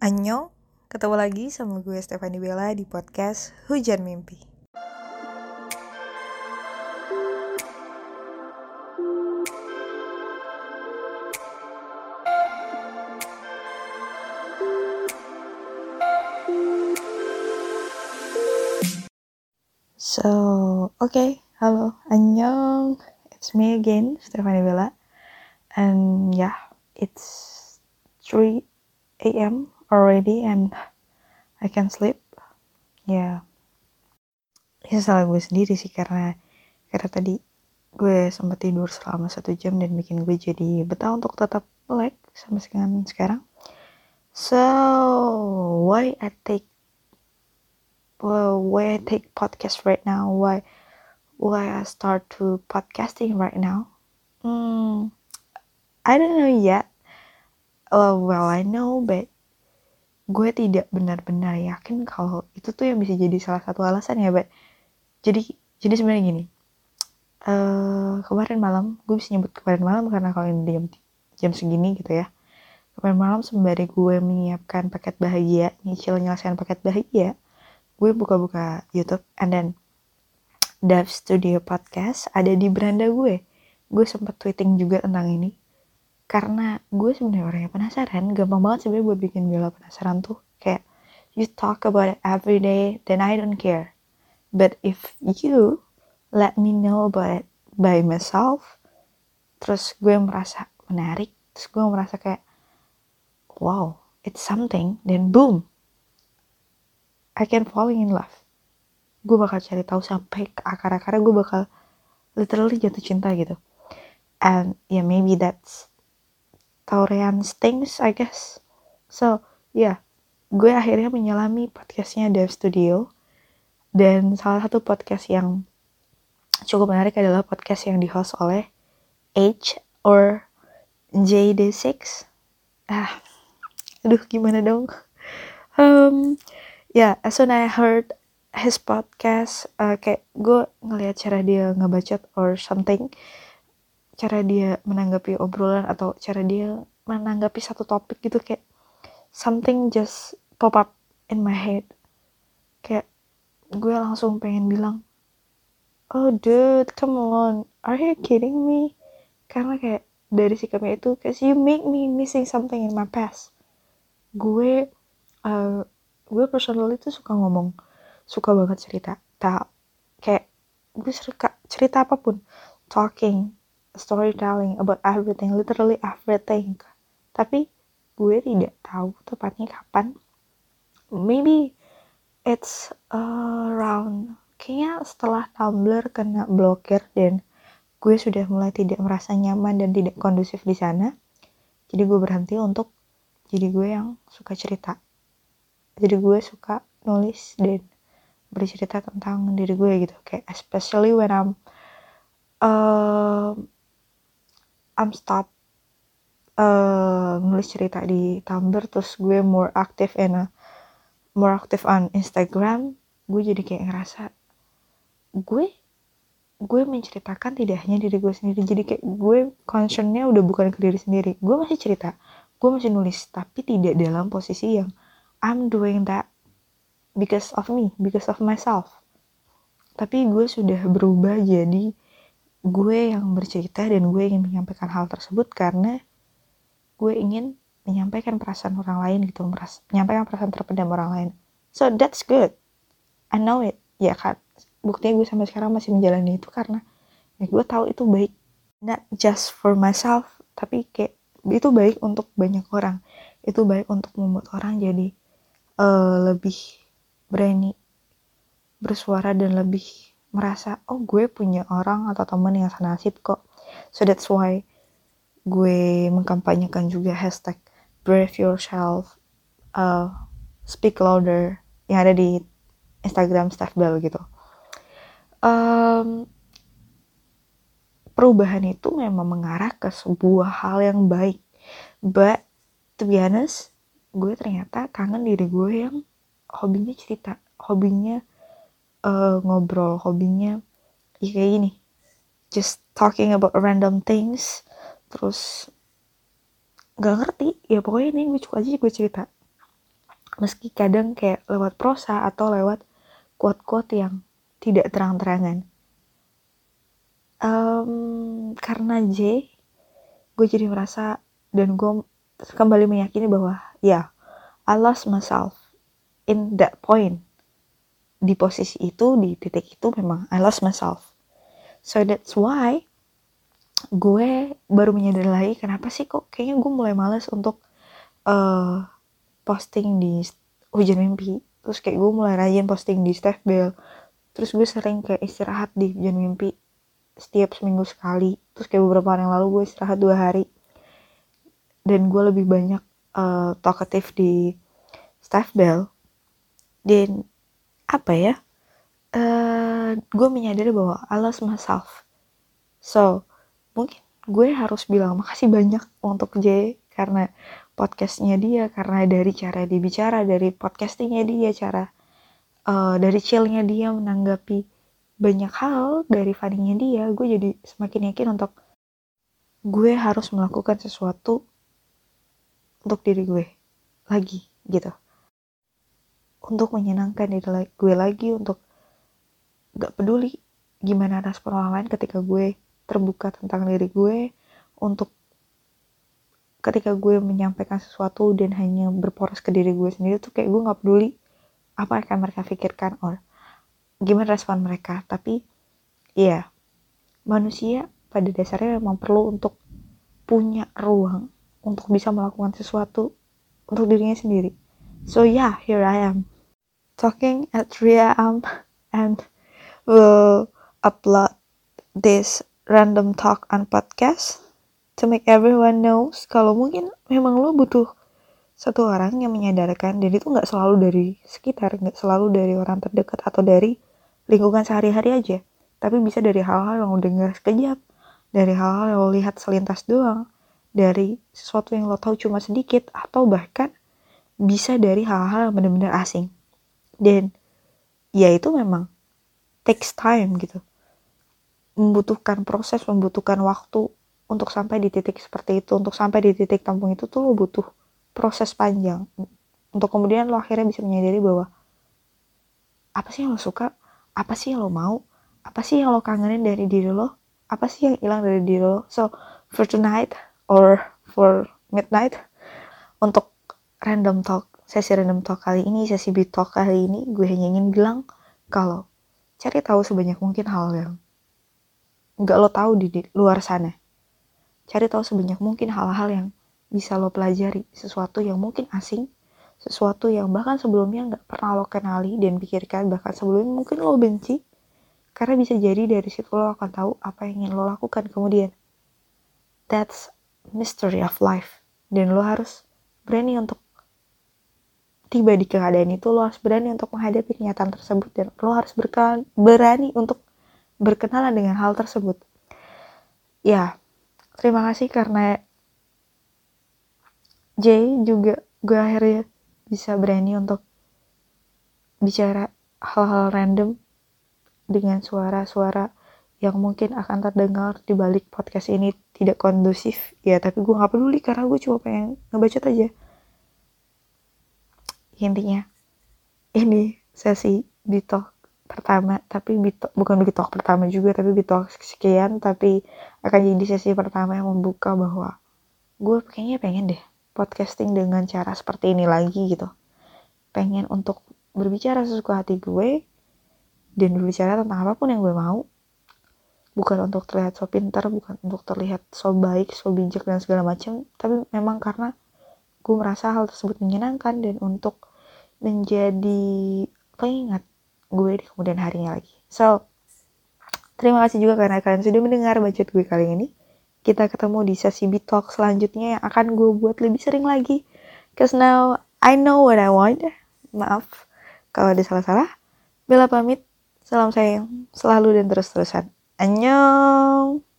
Annyeong, ketemu lagi sama gue Stefani Bella di podcast Hujan Mimpi. So, okay, halo, annyeong. It's me again, Stefani Bella. And yeah, it's 3 a.m. already and I can sleep. Ya, yeah. ya salah gue sendiri sih karena karena tadi gue sempat tidur selama satu jam dan bikin gue jadi betah untuk tetap melek sampai sekarang sekarang. So, why I take well, why I take podcast right now? Why why I start to podcasting right now? Hmm, I don't know yet. Oh, well, I know, but gue tidak benar-benar yakin kalau itu tuh yang bisa jadi salah satu alasan ya, but jadi jadi sebenarnya gini. Uh, kemarin malam, gue bisa nyebut kemarin malam karena kalau ini jam jam segini gitu ya. Kemarin malam sembari gue menyiapkan paket bahagia, nyicil nyelesaian paket bahagia, gue buka-buka YouTube and then Dev Studio Podcast ada di beranda gue. Gue sempat tweeting juga tentang ini karena gue sebenarnya orangnya penasaran gampang banget sebenarnya buat bikin Bella penasaran tuh. Kayak you talk about it every day then I don't care. But if you let me know about it by myself terus gue merasa menarik terus gue merasa kayak wow it's something then boom I can falling in love. Gue bakal cari tahu sampai ke akar-akarnya gue bakal literally jatuh cinta gitu. And yeah maybe that's Taurian Stings, I guess. So, yeah, gue akhirnya menyelami podcastnya Dev Studio. Dan salah satu podcast yang cukup menarik adalah podcast yang di-host oleh H or JD6. Ah, aduh gimana dong. Um, ya, yeah, as soon I heard his podcast, uh, kayak gue ngeliat cara dia ngebacot or something cara dia menanggapi obrolan atau cara dia menanggapi satu topik gitu kayak something just pop up in my head. Kayak gue langsung pengen bilang oh dude come on are you kidding me? Karena kayak dari sikapnya itu kayak you make me missing something in my past. Gue uh, gue personally tuh suka ngomong suka banget cerita tak kayak gue suka cerita apa pun talking storytelling about everything, literally everything. Tapi gue tidak tahu tepatnya kapan. Maybe it's around kayaknya setelah Tumblr kena blokir dan gue sudah mulai tidak merasa nyaman dan tidak kondusif di sana. Jadi gue berhenti untuk jadi gue yang suka cerita. Jadi gue suka nulis dan bercerita tentang diri gue gitu kayak especially when I'm uh, I'm stop uh, nulis cerita di Tumblr terus gue more active in a, more active on Instagram gue jadi kayak ngerasa gue gue menceritakan tidak hanya diri gue sendiri jadi kayak gue concernnya udah bukan ke diri sendiri. Gue masih cerita gue masih nulis tapi tidak dalam posisi yang I'm doing that because of me because of myself. Tapi gue sudah berubah jadi gue yang bercerita dan gue ingin menyampaikan hal tersebut karena gue ingin menyampaikan perasaan orang lain gitu meras menyampaikan perasaan terpendam orang lain. So that's good. I know it. Ya kan? Buktinya gue sampai sekarang masih menjalani itu karena ya gue tahu itu baik. Not just for myself tapi kayak itu baik untuk banyak orang. Itu baik untuk membuat orang jadi uh, lebih berani bersuara dan lebih merasa oh gue punya orang atau temen yang senasib kok. So that's why gue mengkampanyekan juga hashtag brave yourself uh, speak louder yang ada di Instagram Steph Bell gitu. Um, perubahan itu memang mengarah ke sebuah hal yang baik. But to be honest gue ternyata kangen diri gue yang hobinya cerita hobinya uh, ngobrol hobinya ya kayak gini. Just talking about random things terus gak ngerti. Ya pokoknya ini gue cukup aja gue cerita. Meski kadang kayak lewat prosa atau lewat quote-quote yang tidak terang-terangan. Um, karena J gue jadi merasa dan gue kembali meyakini bahwa ya yeah, I lost myself in that point di posisi itu di titik itu memang I lost myself. So that's why gue baru menyadari lagi kenapa sih kok kayaknya gue mulai males untuk uh, posting di hujan mimpi. Terus kayak gue mulai rajin posting di Steph Bell. Terus gue sering kayak istirahat di hujan mimpi setiap seminggu sekali. Terus kayak beberapa hari yang lalu gue istirahat dua hari. Dan gue lebih banyak uh, talkative di staff bell. Dan apa ya uh, gue menyadari bahwa I lost myself. So mungkin gue harus bilang makasih banyak untuk J karena podcastnya dia karena dari cara dibicara dari podcastingnya dia cara uh, dari chillnya dia menanggapi banyak hal dari funny dia gue jadi semakin yakin untuk gue harus melakukan sesuatu untuk diri gue lagi gitu untuk menyenangkan diri gue lagi untuk gak peduli gimana respon orang lain ketika gue terbuka tentang diri gue untuk ketika gue menyampaikan sesuatu dan hanya berporos ke diri gue sendiri tuh kayak gue gak peduli apa yang akan mereka pikirkan or gimana respon mereka. Tapi ya manusia pada dasarnya memang perlu untuk punya ruang untuk bisa melakukan sesuatu untuk dirinya sendiri. So yeah here I am talking at 3 am and will upload this random talk on podcast to make everyone knows kalau mungkin memang lo butuh satu orang yang menyadarkan dan itu nggak selalu dari sekitar nggak selalu dari orang terdekat atau dari lingkungan sehari-hari aja. Tapi bisa dari hal-hal yang udah dengar sekejap dari hal-hal yang lo lihat selintas doang dari sesuatu yang lo tahu cuma sedikit atau bahkan bisa dari hal-hal yang benar-benar asing dan ya itu memang takes time gitu. Membutuhkan proses membutuhkan waktu untuk sampai di titik seperti itu. Untuk sampai di titik tampung itu tuh lo butuh proses panjang. Untuk kemudian lo akhirnya bisa menyadari bahwa apa sih yang lo suka? Apa sih yang lo mau? Apa sih yang lo kangenin dari diri lo? Apa sih yang hilang dari diri lo? So for tonight or for midnight untuk random talk sesi random talk kali ini sesi talk kali ini gue hanya ingin bilang kalau cari tahu sebanyak mungkin hal yang nggak lo tahu di, di luar sana. Cari tahu sebanyak mungkin hal-hal yang bisa lo pelajari sesuatu yang mungkin asing sesuatu yang bahkan sebelumnya nggak pernah lo kenali dan pikirkan bahkan sebelumnya mungkin lo benci karena bisa jadi dari situ lo akan tahu apa yang ingin lo lakukan kemudian. That's mystery of life. Dan lo harus berani untuk tiba di keadaan itu lo harus berani untuk menghadapi kenyataan tersebut dan lo harus berani untuk berkenalan dengan hal tersebut. Ya terima kasih karena Jay juga gue akhirnya bisa berani untuk bicara hal-hal random dengan suara-suara yang mungkin akan terdengar di balik podcast ini tidak kondusif. Ya tapi gue nggak peduli karena gue cuma pengen ngebacot aja intinya ini sesi bitok pertama tapi bitok bukan bitok pertama juga tapi bitok sekian tapi akan jadi sesi pertama yang membuka bahwa gue kayaknya pengen deh podcasting dengan cara seperti ini lagi gitu. Pengen untuk berbicara sesuka hati gue dan berbicara tentang apa pun yang gue mau. Bukan untuk terlihat so pintar bukan untuk terlihat so baik so bijak dan segala macam tapi memang karena gue merasa hal tersebut menyenangkan dan untuk menjadi pengingat gue di kemudian harinya lagi so terima kasih juga karena kalian sudah mendengar budget gue kali ini kita ketemu di sesi Beat Talk selanjutnya yang akan gue buat lebih sering lagi. Cause now I know what I want. Maaf kalau ada salah-salah. Bella pamit. Salam sayang selalu dan terus-terusan. Annyeong.